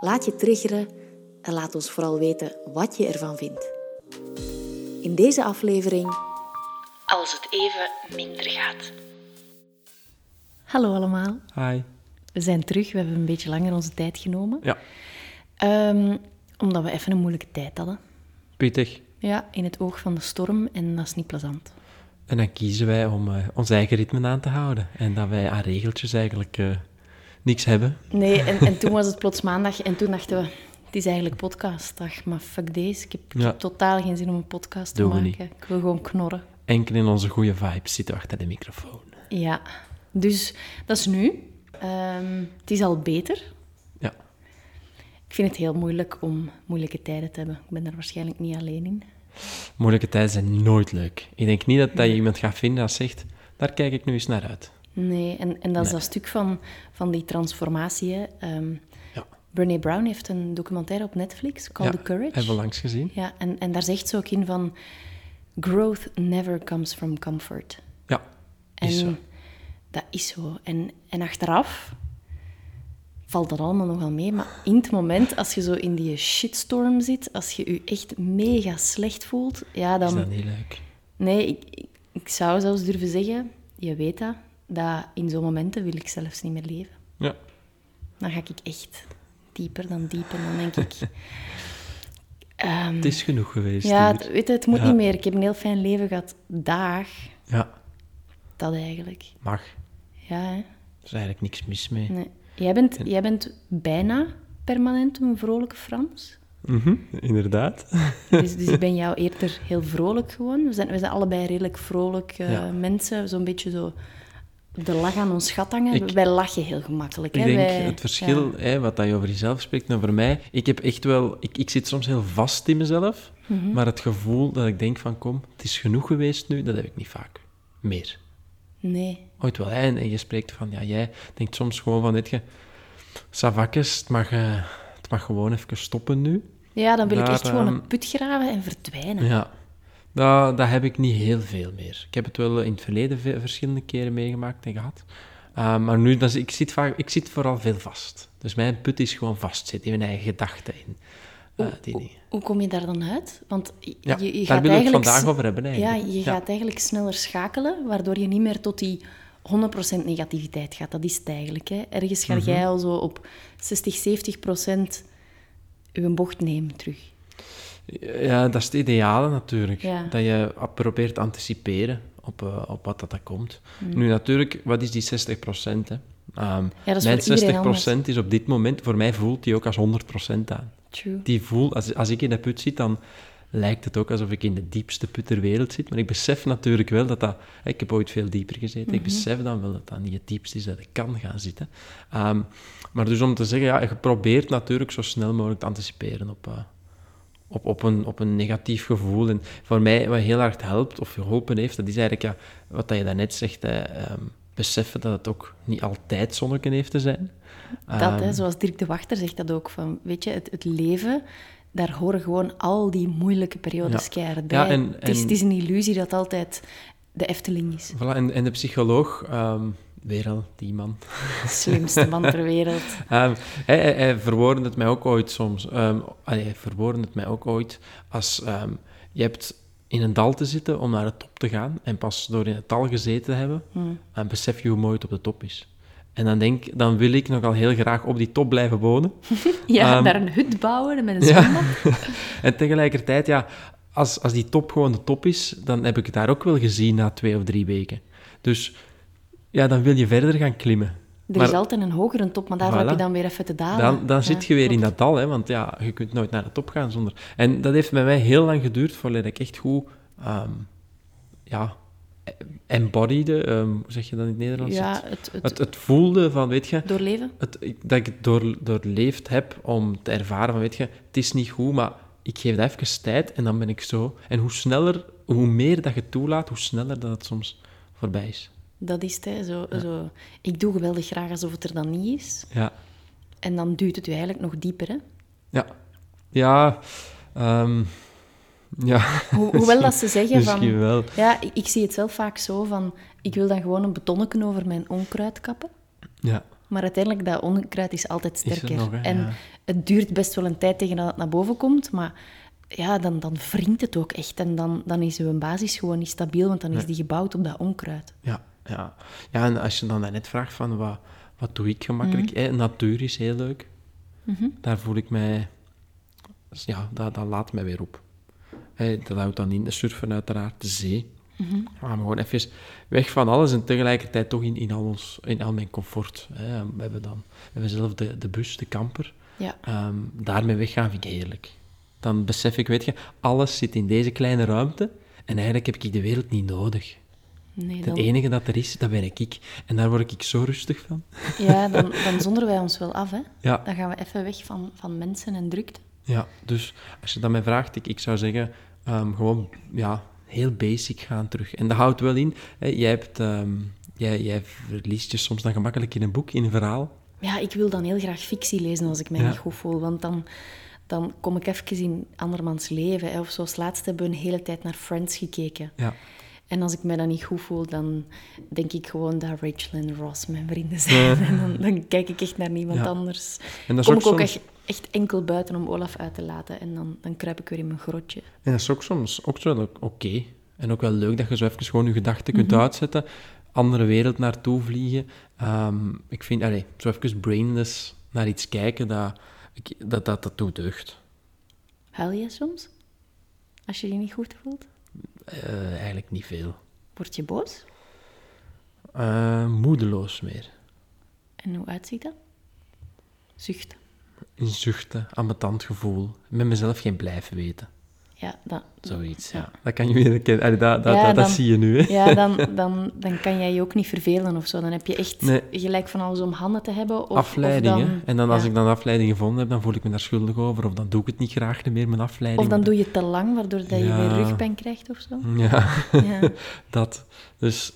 laat je triggeren en laat ons vooral weten wat je ervan vindt. In deze aflevering Als het even minder gaat. Hallo allemaal. Hi. We zijn terug. We hebben een beetje langer onze tijd genomen. Ja, Ehm, omdat we even een moeilijke tijd hadden. pittig. Ja, in het oog van de storm en dat is niet plezant. En dan kiezen wij om eh, ons eigen ritme aan te houden. En dat wij aan regeltjes eigenlijk eh, niks hebben. Nee, en, en toen was het plots maandag en toen dachten we, het is eigenlijk podcastdag, maar fuck deze. Ik heb, ik Ja. heb totaal geen zin om een podcast te Doen maken. Ik wil gewoon knorren. Enkel in onze goede vibes zitten achter de microfoon. Ja, dus dat is nu. Ehm, het is al beter. Ja. Ik vind het heel moeilijk om moeilijke tijden te hebben. Ik ben er waarschijnlijk niet alleen in. Moeilijke tijden zijn nooit leuk. Ik denk niet dat, dat je iemand gaat vinden dat zegt, daar kijk ik nu eens naar uit. Nee, en, en dat is Nee. dat stuk van, van die transformatie. hè. Ehm Ja. Brené Brown heeft een documentaire op Netflix, Called ja, The Courage. Hebben we langs gezien. Ja, en, en daar zegt ze ook in van... Growth never comes from comfort. Ja, En is zo. dat is zo. En, en achteraf valt dat allemaal nogal mee. Maar in het moment, als je zo in die shitstorm zit, als je je echt mega slecht voelt, ja, Is dan... dat niet leuk? Nee, ik, ik, ik zou zelfs durven zeggen, je weet dat, dat in zo'n momenten wil ik zelfs niet meer leven. Ja. Dan ga ik echt dieper dan dieper. Dan denk ik... ehm, Het is genoeg geweest ja, het, weet je, het moet Ja. niet meer. Ik heb een heel fijn leven gehad. Dag, Ja, dat eigenlijk. mag. Ja, hè? Er is eigenlijk niks mis mee. Nee. Jij, bent, jij bent bijna permanent een vrolijke Frans. Mhm, inderdaad. Dus, dus ik ben jou eerder heel vrolijk gewoon. We zijn, we zijn allebei redelijk vrolijk eh, Ja. mensen. Zo'n beetje zo de lach aan ons gat hangen. Ik- Wij lachen heel gemakkelijk. Ik hè? denk Wij- het verschil, ja. hè, wat dat je over jezelf spreekt en over mij. Ik heb echt wel, ik, ik zit soms heel vast in mezelf, Mhm. maar het gevoel dat ik denk van kom, het is genoeg geweest nu, dat heb ik niet vaak. Meer. Nee. Ooit wel. hè, En, je spreekt van, ja, jij denkt soms gewoon van, dit je, savakjes, het mag, eh, het mag gewoon even stoppen nu. Ja, dan wil ik echt gewoon ehm, een put graven en verdwijnen. Ja. Dat, dat heb ik niet heel veel meer. Ik heb het wel in het verleden ve- verschillende keren meegemaakt en gehad. Uh, maar nu, dat is, ik, zit vaak, ik zit vooral veel vast. Dus mijn put is gewoon vastzitten in mijn eigen gedachten. In, uh, die dingen. Hoe kom je daar dan uit? Want je, Ja, je, daar gaat wil ik het eigenlijk... vandaag over hebben eigenlijk. Ja, je gaat eigenlijk sneller schakelen, waardoor je niet meer tot die 100% negativiteit gaat. Dat is het eigenlijk. Hè. Ergens Mhm. ga jij al zo op 60, 70% je bocht nemen terug. Ja, dat is het ideale natuurlijk. Ja. Dat je probeert te anticiperen op, eh, op wat dat, dat komt. Mm. Nu natuurlijk, wat is die 60 procent? Hè? Ehm, is mijn voor iedereen 60 procent is op dit moment, voor mij voelt die ook als 100 procent aan. True. Die voel, als, als ik in de put zit, dan lijkt het ook alsof ik in de diepste put ter wereld zit. Maar ik besef natuurlijk wel dat dat... Ik heb ooit veel dieper gezeten. Mhm. Ik besef dan wel dat dat niet het diepste is dat ik kan gaan zitten. Ehm, maar dus om te zeggen, ja, je probeert natuurlijk zo snel mogelijk te anticiperen op, eh, op, op, een, op een negatief gevoel. En voor mij, wat heel hard helpt, of geholpen heeft, dat is eigenlijk ja, wat dat je daarnet zegt, hè, ehm, beseffen dat het ook niet altijd zonneken heeft te zijn. Dat, Ehm, hè, zoals Dirk de Wachter zegt dat ook. Van, weet je, het, het leven, daar horen gewoon al die moeilijke periodes Ja. keihard bij. Ja, en- het, is, en- het is een illusie dat altijd de Efteling is. Voilà, en, en de psycholoog, ehm, weer al die man, slimste man ter wereld. Ehm, hij, hij, hij verwoordde het mij ook ooit soms. ehm hij verwoordde het mij ook ooit als ehm, je hebt in een dal te zitten om naar de top te gaan en pas door in het dal gezeten te hebben, en besef je hoe mooi het op de top is. En dan denk dan wil ik nogal heel graag op die top blijven wonen. Ja, Ehm, daar een hut bouwen met een Ja. zwembad. En tegelijkertijd, ja, als, als die top gewoon de top is, dan heb ik het daar ook wel gezien na twee of drie weken. Dus ja, dan wil je verder gaan klimmen. Er Maar- is altijd een hogere top, maar daarvoor Voilà. heb je dan weer even te dalen. Dan, dan Ja, zit je weer in dat dal, hè, want ja, je kunt nooit naar de top gaan zonder... En dat heeft bij mij heel lang geduurd voordat ik echt goed... ehm, ja, embodiede, ehm, hoe zeg je dat in het Nederlands? Ja, het, het, het, het, het voelde van, weet je, doorleven. het, ik- dat ik het door, doorleefd heb om te ervaren van, weet je, het is niet goed, maar ik geef dat even tijd en dan ben ik zo. En hoe sneller, hoe meer dat je toelaat, hoe sneller dat het soms voorbij is. Dat is het, hè. Zo, zo. Ik doe geweldig graag alsof het er dan niet is. Ja. En dan duwt het u eigenlijk nog dieper, hè. Ja. Ja. ehm, ja. Ho- hoewel dat ze zeggen Misschien van... wel. Ja, ik, ik zie het zelf vaak zo van... Ik wil dan gewoon een betonnetje over mijn onkruid kappen. Ja. Maar uiteindelijk, dat onkruid is altijd er sterker. nog, hè, en ja. het duurt best wel een tijd tegen dat het naar boven komt, maar ja, dan, dan wringt het ook echt. En dan, dan is uw basis gewoon niet stabiel, want dan is die gebouwd op dat onkruid. Ja, ja. ja, en als je dan net vraagt van wat, wat doe ik gemakkelijk, Mhm. hè, natuur is heel leuk. Daar voel ik mij, ja, dat, dat laat mij weer op. Hè, dat houdt dan in de surfen uiteraard, de zee. Mhm. Maar gewoon even weg van alles en tegelijkertijd toch in, in, al, ons, in al mijn comfort. We hebben dan we hebben zelf de, de bus, de camper. Ja, Ehm, daarmee weggaan vind ik heerlijk. Dan besef ik, weet je, alles zit in deze kleine ruimte en eigenlijk heb ik de wereld niet nodig. Nee, Het enige dat er is, dat ben ik. En daar word ik zo rustig van. ja dan, dan zonderen wij ons wel af. Hè. Ja, Dan gaan we even weg van, van mensen en drukte. ja. dus als je dat mij vraagt, ik, ik zou zeggen, ehm, gewoon ja, heel basic gaan terug. En dat houdt wel in, hè, jij, hebt, ehm, jij, jij verliest je soms dan gemakkelijk in een boek, in een verhaal. Ja, ik wil dan heel graag fictie lezen als ik mij Ja. niet goed voel, want dan, dan kom ik even in andermans leven. Hè. Of zoals laatst hebben we een hele tijd naar Friends gekeken. Ja, En als ik me dan niet goed voel, dan denk ik gewoon dat Rachel en Ross mijn vrienden zijn. En dan, dan kijk ik echt naar niemand Ja. anders. en dat Kom ook, ik ook soms, echt, echt enkel buiten om Olaf uit te laten. En dan, dan kruip ik weer in mijn grotje. en dat is ook soms ook zo oké. En ook wel leuk dat je zo even gewoon je gedachten kunt Mhm. uitzetten, andere wereld naartoe vliegen. Ehm, ik vind, allee, zo even brainless naar iets kijken, dat, dat, dat, dat doet deugd. Huil je soms? Als je je niet goed voelt? Eh, eigenlijk niet veel. Word je boos? Eh, moedeloos meer. En hoe uitziet dat? Zucht. Een zuchten, ambetant gevoel. Met mezelf geen blijven weten. Ja, dat, Zoiets, ja. Dat kan je weer. Allee, dat, dat, Ja, dat, dat dan- zie je nu, hè. Ja, dan, dan, dan kan jij je ook niet vervelen of zo. Dan heb je echt Nee. gelijk van alles om handen te hebben. Of, afleiding, of hè. dan, En dan als ik dan afleiding gevonden heb, dan voel ik me daar schuldig over. Of dan doe ik het niet graag meer, mijn afleiding. Of dan doe je het te lang, waardoor dat je weer rugpijn krijgt of zo. Ja, Ja. dat. Dus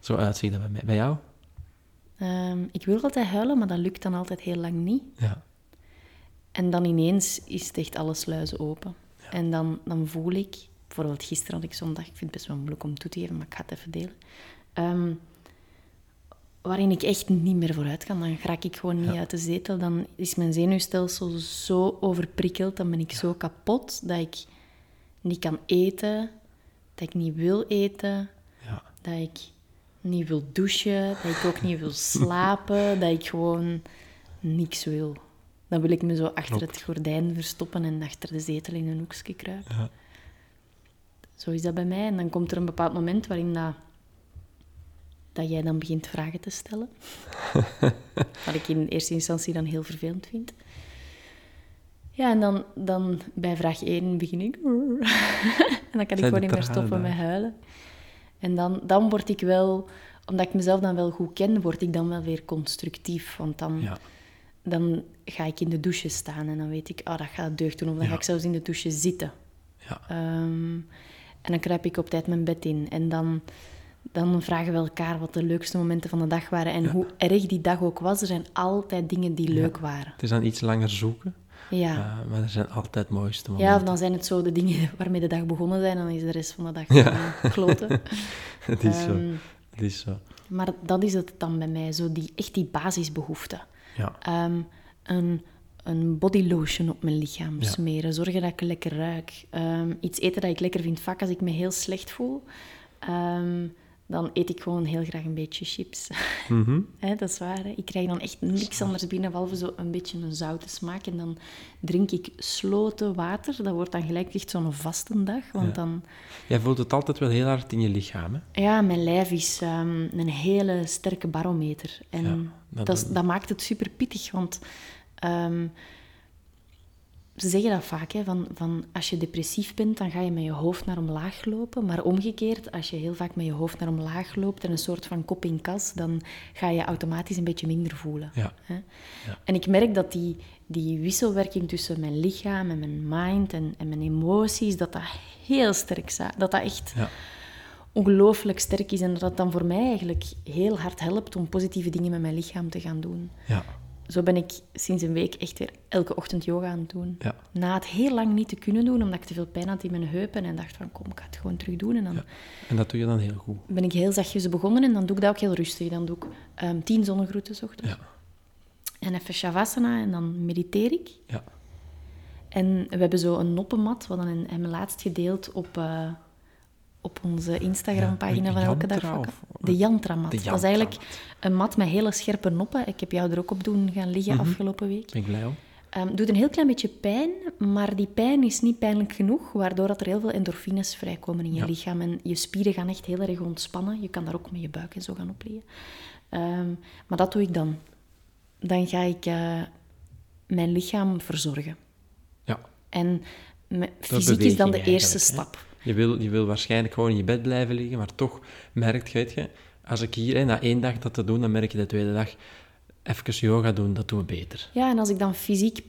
zo uitziet dat bij mij. Bij jou? Ehm, ik wil altijd huilen, maar dat lukt dan altijd heel lang niet. Ja. En dan ineens is het echt alle sluizen open. En dan, dan voel ik... Bijvoorbeeld gisteren had ik zo'n dag, ik vind het best wel moeilijk om toe te geven, maar ik ga het even delen. Ehm, waarin ik echt niet meer vooruit kan. Dan raak ik gewoon niet uit de zetel. Dan is mijn zenuwstelsel zo overprikkeld, dan ben ik zo kapot dat ik niet kan eten, dat ik niet wil eten, Ja. dat ik niet wil douchen, dat ik ook niet wil slapen, dat ik gewoon niks wil. Dan wil ik me zo achter het gordijn verstoppen en achter de zetel in een hoekje kruipen. Ja. Zo is dat bij mij. En dan komt er een bepaald moment waarin dat, dat jij dan begint vragen te stellen. Wat ik in eerste instantie dan heel vervelend vind. Ja, en dan, dan bij vraag 1 begin ik. en dan kan ik gewoon niet meer stoppen met huilen. En dan, dan word ik wel, omdat ik mezelf dan wel goed ken, word ik dan wel weer constructief. Want dan, Ja. Dan ga ik in de douche staan en dan weet ik, oh, dat gaat deugd doen. Of dan Ja. ga ik zelfs in de douche zitten. Ja. Ehm, en dan kruip ik op tijd mijn bed in. En dan, dan vragen we elkaar wat de leukste momenten van de dag waren. En hoe erg die dag ook was, er zijn altijd dingen die leuk waren. Het is dan iets langer zoeken, Ja. eh, maar er zijn altijd mooiste momenten. ja, of dan zijn het zo de dingen waarmee de dag begonnen zijn. En dan is de rest van de dag gewoon kloten. Het is zo. Ehm, Het is zo. maar dat is het dan bij mij. Zo die, echt die basisbehoeften. Ja. Ehm, een, een body lotion op mijn lichaam Ja. smeren. Zorgen dat ik lekker ruik. Ehm, iets eten dat ik lekker vind. Vaak als ik me heel slecht voel, ehm, dan eet ik gewoon heel graag een beetje chips. Hè, dat is waar. Hè? Ik krijg dan echt niks anders binnen, behalve zo een beetje een zoute smaak. En dan drink ik sloten water. Dat wordt dan gelijk echt zo'n vastendag. Want Ja. dan... Jij voelt het altijd wel heel hard in je lichaam, hè? Ja, mijn lijf is ehm, een hele sterke barometer. En Ja, dat, dat maakt het super pittig, want ehm, ze zeggen dat vaak, hè, van, van als je depressief bent, dan ga je met je hoofd naar omlaag lopen. Maar omgekeerd, als je heel vaak met je hoofd naar omlaag loopt en een soort van kop in kas, dan ga je automatisch een beetje minder voelen. Ja. Hè? Ja. En ik merk dat die, die wisselwerking tussen mijn lichaam en mijn mind en, en mijn emoties, dat dat heel sterk is. Dat dat echt Ja. ongelooflijk sterk is en dat dat dan voor mij eigenlijk heel hard helpt om positieve dingen met mijn lichaam te gaan doen. Ja. Zo ben ik sinds een week echt weer elke ochtend yoga aan het doen. Ja. Na het heel lang niet te kunnen doen, omdat ik te veel pijn had in mijn heupen. En dacht van, kom, ik ga het gewoon terug doen. En dan Ja. En dat doe je dan heel goed. ben ik heel zachtjes begonnen en dan doe ik dat ook heel rustig. Dan doe ik ehm, tien zonnegroeten ochtends. Ja. En even shavasana en dan mediteer ik. Ja. En we hebben zo een noppenmat, wat dan hebben laatst gedeeld op, eh, op onze Instagram-pagina van Elke Dag of- De Yantra-mat. De Dat is eigenlijk een mat met hele scherpe noppen. Ik heb jou er ook op doen gaan liggen Mhm. afgelopen week. Ben ik blij om. Ehm, doet een heel klein beetje pijn, maar die pijn is niet pijnlijk genoeg, waardoor dat er heel veel endorfines vrijkomen in je Ja. lichaam. En je spieren gaan echt heel erg ontspannen. Je kan daar ook met je buik en zo gaan opleggen. Ehm, maar dat doe ik dan. Dan ga ik eh, mijn lichaam verzorgen. Ja. En me- fysiek is dan de eerste stap. Je wil, je wil waarschijnlijk gewoon in je bed blijven liggen, maar toch merk je, weet je, als ik hier hè, na één dag dat te doen, dan merk je de tweede dag even yoga doen, dat doen we beter. Ja, en als ik dan fysiek,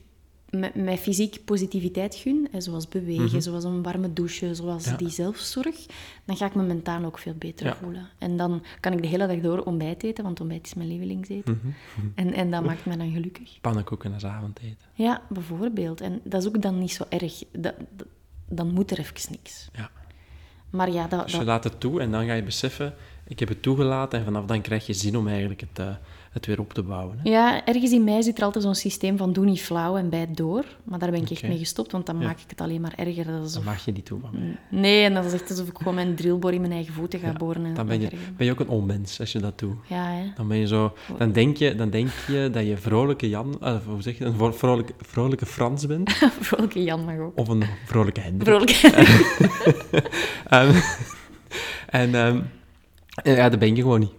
met, met fysiek positiviteit gun, hè, zoals bewegen, zoals een warme douche, zoals Mhm. Ja. die zelfzorg, dan ga ik me mentaal ook veel beter Ja. voelen. En dan kan ik de hele dag door ontbijt eten, want ontbijt is mijn lievelingseten. Mhm. En, en dat maakt me dan gelukkig. Pannenkoeken als avondeten. Ja, bijvoorbeeld. En dat is ook dan niet zo erg. Dat, dat- dan moet er even niks. Ja. Maar ja, dat, Dus je dat, laat het toe en dan ga je beseffen, ik heb het toegelaten en vanaf dan krijg je zin om eigenlijk het, eh, het weer op te bouwen. Hè. Ja, ergens in mij zit er altijd zo'n systeem van doe niet flauw en bijt door. Maar daar ben ik echt mee gestopt, want dan Ja. maak ik het alleen maar erger. Dat Dat mag je niet toe van mij. Nee, en dat is echt alsof ik gewoon mijn drillbor in mijn eigen voeten ga Ja, boren. En Dan ben je, ben je ook een onmens als je dat doet. Ja, hè. Dan ben je zo... Dan denk je, dan denk je dat je vrolijke Jan... eh, hoe zeg je? Een vro- vrolijke, vrolijke Frans bent. Vrolijke Jan mag ook. Of een vrolijke Hendrik. Vrolijke... Ehm, en ja, dat ben je gewoon niet.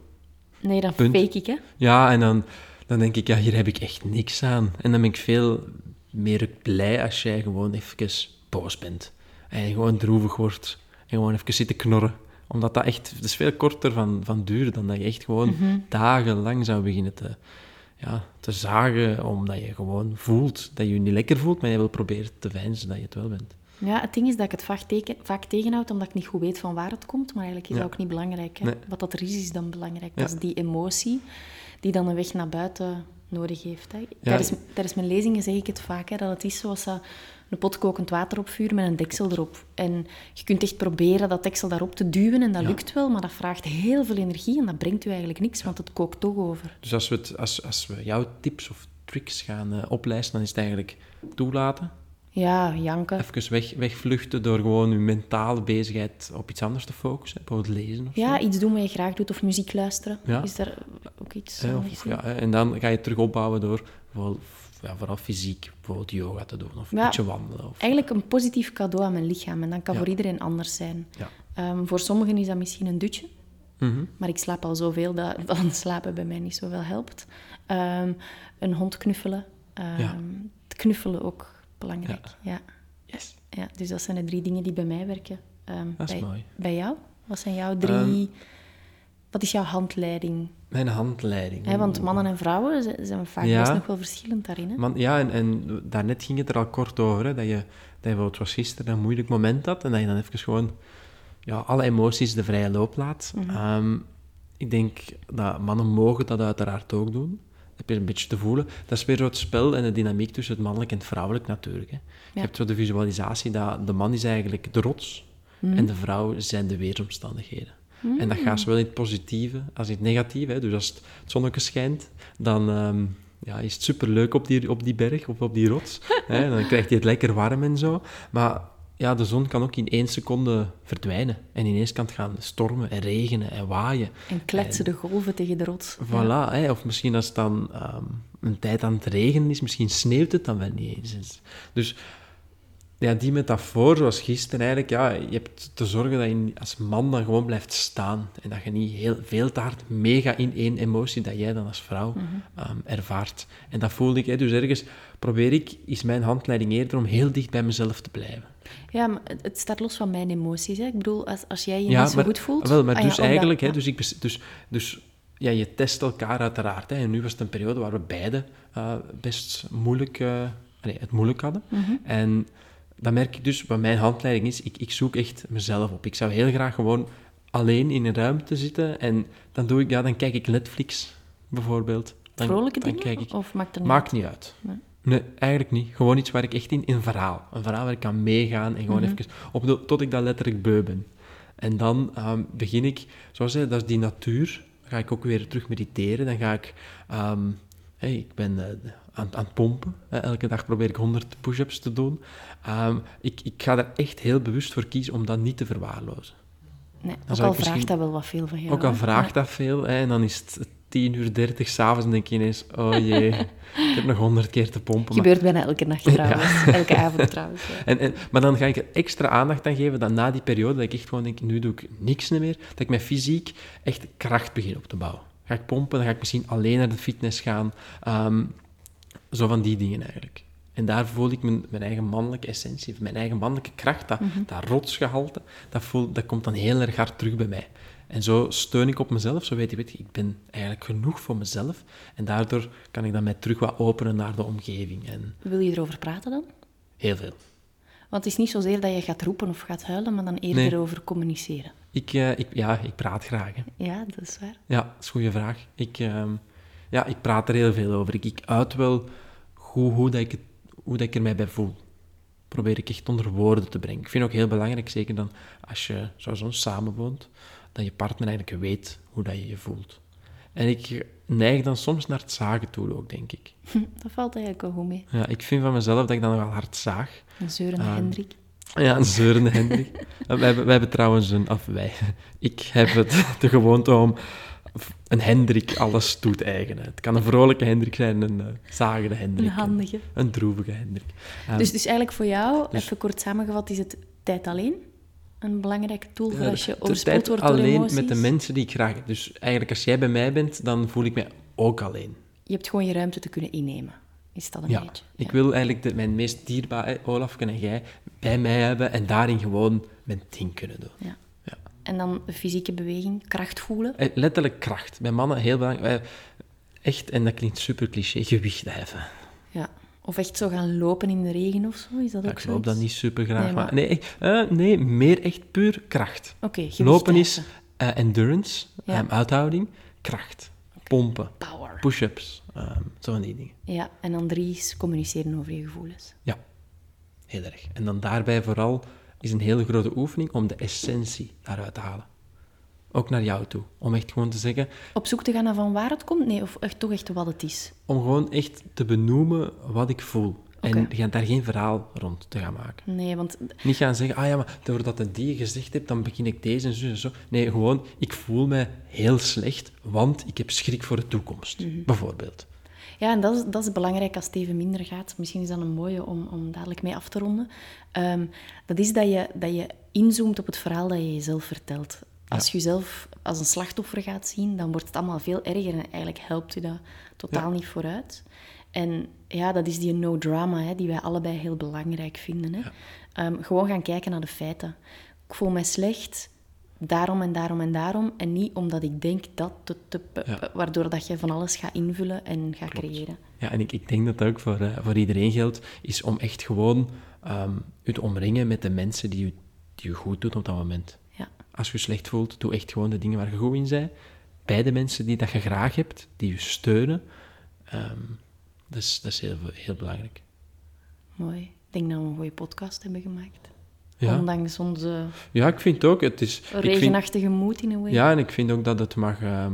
Nee, dan Punt. fake ik, hè. Ja, en dan, dan denk ik, ja, hier heb ik echt niks aan. En dan ben ik veel meer blij als jij gewoon even boos bent. En gewoon droevig wordt. En gewoon even zitten knorren. Omdat dat echt... Het is veel korter van, van duur dan dat je echt gewoon dagenlang zou beginnen te, ja, te zagen. Omdat je gewoon voelt dat je je niet lekker voelt, maar je wil proberen te veinzen dat je het wel bent. Ja, het ding is dat ik het vaak, teken, vaak tegenhoud, omdat ik niet goed weet van waar het komt. Maar eigenlijk is Ja. dat ook niet belangrijk. Hè. Nee. Wat dat er is, is dan belangrijk. Ja. Dat is die emotie die dan een weg naar buiten nodig heeft. Hè. Tijdens, tijdens mijn lezingen zeg ik het vaak, hè, dat het is zoals dat een pot kokend water opvuren met een deksel erop. En je kunt echt proberen dat deksel daarop te duwen en dat Ja. lukt wel, maar dat vraagt heel veel energie en dat brengt u eigenlijk niks, want het kookt toch over. Dus als we, het, als, als we jouw tips of tricks gaan eh, oplijsten, dan is het eigenlijk toelaten. Ja, janken. Even weg, wegvluchten door gewoon je mentale bezigheid op iets anders te focussen. Bijvoorbeeld lezen of Ja, zo. iets doen wat je graag doet of muziek luisteren. Ja. Is daar ook iets of- gezien? ja, hè, en dan ga je het terug opbouwen door vooral, ja, vooral fysiek, bijvoorbeeld yoga te doen of een Ja. beetje wandelen. Of, Eigenlijk een positief cadeau aan mijn lichaam. En dat kan Ja. voor iedereen anders zijn. ja. Ehm, voor sommigen is dat misschien een dutje. Mhm. Maar ik slaap al zoveel dat dan slapen bij mij niet zoveel helpt. Ehm, een hond knuffelen. Ehm, Ja. Het knuffelen ook belangrijk. Ja. Yes. Ja. dus dat zijn de drie dingen die bij mij werken. Ehm, Dat is bij, mooi. Bij jou? Wat zijn jouw drie... Ehm, wat is jouw handleiding? Mijn handleiding. Want mannen en vrouwen zijn, zijn vaak Ja. best nog wel verschillend daarin. Hè? Man, ja, en, en daarnet ging het er al kort over, hè, dat je, dat je bijvoorbeeld zoals gisteren een moeilijk moment had en dat je dan even gewoon ja, alle emoties de vrije loop laat. Mhm. Ehm, ik denk dat mannen mogen dat uiteraard ook doen. Dat heb je een beetje te voelen. Dat is weer zo het spel en de dynamiek tussen het mannelijk en het vrouwelijk natuurlijk. Hè. Je hebt zo de visualisatie dat de man is eigenlijk de rots Mhm. en de vrouw zijn de weersomstandigheden. En dat gaat zowel in het positieve als in het negatieve. Hè. Dus als het, het zonnetje schijnt, dan ehm, ja, is het superleuk op die, op die berg of op die rots. hè. Dan krijgt hij het lekker warm en zo. Maar ja, de zon kan ook in één seconde verdwijnen. En ineens kan het gaan stormen en regenen en waaien. En kletsen de golven tegen de rots. Voilà, hè. of misschien als het dan ehm, een tijd aan het regenen is, misschien sneeuwt het dan wel niet eens. Dus ja, die metafoor, zoals gisteren eigenlijk, ja, je hebt te zorgen dat je als man dan gewoon blijft staan. En dat je niet heel veel te hard mega in één emotie dat jij dan als vrouw ehm, ervaart. En dat voelde ik. Hè. Dus ergens probeer ik, is mijn handleiding eerder om heel dicht bij mezelf te blijven. Ja, maar het- staat los van mijn emoties. Hè. Ik bedoel, als, als jij je Ja, niet zo maar, goed voelt... Wel, maar ah dus eigenlijk, hè, dus, ik, dus, dus ja, je test elkaar uiteraard. Hè. En nu was het een periode waar we beide eh, best moeilijk, eh, het moeilijk hadden. Mhm. En dan merk ik dus, wat mijn handleiding is, ik, ik zoek echt mezelf op. Ik zou heel graag gewoon alleen in een ruimte zitten en dan doe ik, ja, dan kijk ik Netflix bijvoorbeeld. Dan, Vrolijke dan dingen? Ik, Of maakt er niet Maakt niet uit. Nee. Nee, eigenlijk niet. Gewoon iets waar ik echt in... Een verhaal. Een verhaal waar ik kan meegaan en gewoon Mhm. even... Op de, tot ik dat letterlijk beu ben. En dan ehm, begin ik... Zoals zei, dat is die natuur. Dan ga ik ook weer terug mediteren. Dan ga ik... ehm, hey, ik ben eh, aan, aan het pompen. elke dag probeer ik 100 push-ups te doen. Ehm, ik, ik ga er echt heel bewust voor kiezen om dat niet te verwaarlozen. Nee, Dan ook al misschien- vraagt dat wel wat veel van jou. Ook al vraagt dat veel, hè, en dan is het 10 uur 30 s'avonds en denk je ineens, oh jee, ik heb nog 100 keer te pompen. maar- Gebeurt bijna elke nacht trouwens. Elke avond trouwens. Ja. En, en, maar dan ga ik er extra aandacht aan geven dat na die periode, dat ik echt gewoon denk, nu doe ik niks meer, dat ik mijn fysiek echt kracht begin op te bouwen. Ga ik pompen, dan ga ik misschien alleen naar de fitness gaan. Ehm, zo van die dingen eigenlijk. En daar voel ik mijn, mijn eigen mannelijke essentie, mijn eigen mannelijke kracht, dat, dat rotsgehalte, dat, voel, dat komt dan heel erg hard terug bij mij. En zo steun ik op mezelf, zo weet je, weet je, ik ben eigenlijk genoeg voor mezelf. En daardoor kan ik dan mij terug wat openen naar de omgeving. En Wil je erover praten dan? heel veel. Want het is niet zozeer dat je gaat roepen of gaat huilen, maar dan eerder Nee. over communiceren. Ik, eh, ik, ja, ik praat graag. Hè. Ja, dat is waar. Ja, dat is een goede vraag. Ik, ehm, ja, ik praat er heel veel over. Ik, ik uit wel hoe, hoe, dat ik het, hoe dat ik er mij bij voel. Probeer ik echt onder woorden te brengen. Ik vind ook heel belangrijk, zeker dan als je zoals ons samenwoont, dat je partner eigenlijk weet hoe dat je je voelt. En ik neig dan soms naar het zagen toe ook, denk ik. Dat valt eigenlijk wel goed mee. Ja, ik vind van mezelf dat ik dan nogal hard zaag. Een zeurende Ah. Hendrik. Ja, een zeurende Hendrik. Wij, hebben, wij hebben trouwens een... Of wij. Ik heb het, de gewoonte om een Hendrik alles toe te eigenen. Het kan een vrolijke Hendrik zijn, een uh, zagende Hendrik. Een handige. Een droevige Hendrik. Um, Dus, dus eigenlijk voor jou, dus- even kort samengevat, is het tijd alleen een belangrijke tool voor ja, als je overspoeld wordt door alleen emoties? met de mensen die ik graag heb. Dus eigenlijk als jij bij mij bent, dan voel ik mij ook alleen. Je hebt gewoon je ruimte te kunnen innemen. Is dat een Ja, beetje? ik wil eigenlijk de, mijn meest dierbare, Olaf en jij, bij mij hebben en daarin gewoon mijn ding kunnen doen. Ja. En dan fysieke beweging, kracht voelen. Eh, Letterlijk kracht. Bij mannen heel belangrijk. Echt, en dat klinkt super cliché, gewicht heffen. Ja. Of echt zo gaan lopen in de regen of zo, is dat Ja, ook ik zo? loop dat niet super graag, Nee, maar... maar- Nee, eh, nee, meer echt puur kracht. Oké, Lopen is eh, endurance, Ja. ehm, uithouding, kracht, pompen, Power. push-ups, ehm, zo van die dingen. Ja, en dan drie is communiceren over je gevoelens. Ja, heel erg. En dan daarbij vooral is een hele grote oefening om de essentie daaruit te halen. Ook naar jou toe. Om echt gewoon te zeggen, Op zoek te gaan naar van waar het komt? Nee, of echt, toch echt wat het is. om gewoon echt te benoemen wat ik voel. En Oké. ga daar geen verhaal rond te gaan maken. Nee, want Niet gaan zeggen, ah ja, maar doordat het die gezegd hebt, dan begin ik deze en zo en zo. Nee, gewoon, ik voel me heel slecht, want ik heb schrik voor de toekomst, Mhm. bijvoorbeeld. Ja, en dat is, dat is belangrijk als het even minder gaat. Misschien is dat een mooie om, om dadelijk mee af te ronden. Ehm, dat is dat je, dat je inzoomt op het verhaal dat je jezelf vertelt. Als je jezelf als een slachtoffer gaat zien, dan wordt het allemaal veel erger en eigenlijk helpt je dat totaal niet vooruit. En ja, dat is die no drama hè, die wij allebei heel belangrijk vinden. Hè. Ehm, gewoon gaan kijken naar de feiten. Ik voel me slecht, daarom en daarom en daarom. En niet omdat ik denk dat, te- Ja. waardoor dat je van alles gaat invullen en gaat creëren. Ja, en ik, ik denk dat dat ook voor, eh, voor iedereen geldt, is om echt gewoon ehm je te omringen met de mensen die je, die je goed doen op dat moment. Ja. Als je je slecht voelt, doe echt gewoon de dingen waar je goed in bent. Bij de mensen die dat je graag hebt, die je steunen. Ehm, dat is, dat is heel, heel belangrijk. Mooi. Ik denk dat we een goede podcast hebben gemaakt. Ja. Ondanks onze Ja, ik vind ook, het is... ik vind, regenachtige moed in een way. ja, en ik vind ook dat het mag, ehm,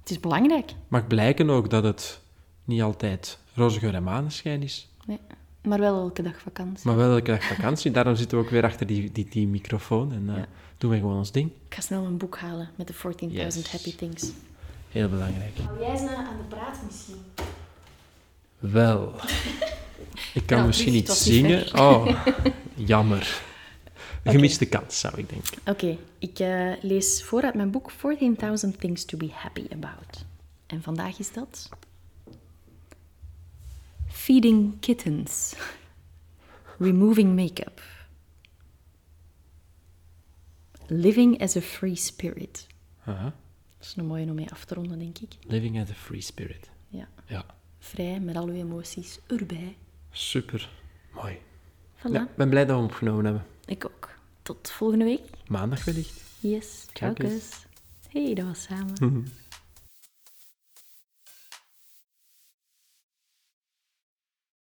Het is belangrijk. mag blijken ook dat het niet altijd roze geur en maneschijn is. Nee. Maar wel elke dag vakantie. Maar wel elke dag vakantie. Daarom zitten we ook weer achter die, die, die microfoon en eh, Ja. doen we gewoon ons ding. Ik ga snel een boek halen met de 14.000 Yes. happy things. Heel belangrijk. Hou jij eens aan de praat misschien? Wel. Ik kan Ja, misschien niet zingen. Oh, Jammer. Een gemiste kans, zou ik denken. Oké, ik eh, lees voor uit mijn boek 14.000 Things to be Happy About. En vandaag is dat... Feeding kittens. Removing make-up. Living as a free spirit. Aha. Dat is een mooie om mee af te ronden, denk ik. Living as a free spirit. Ja. Ja, Vrij, met al uw emoties erbij. super. Mooi. Voilà. Ja, ik ben blij dat we hem opgenomen hebben. Ik ook. Tot volgende week. Maandag wellicht. Yes. Ciao. Hey, dat was samen.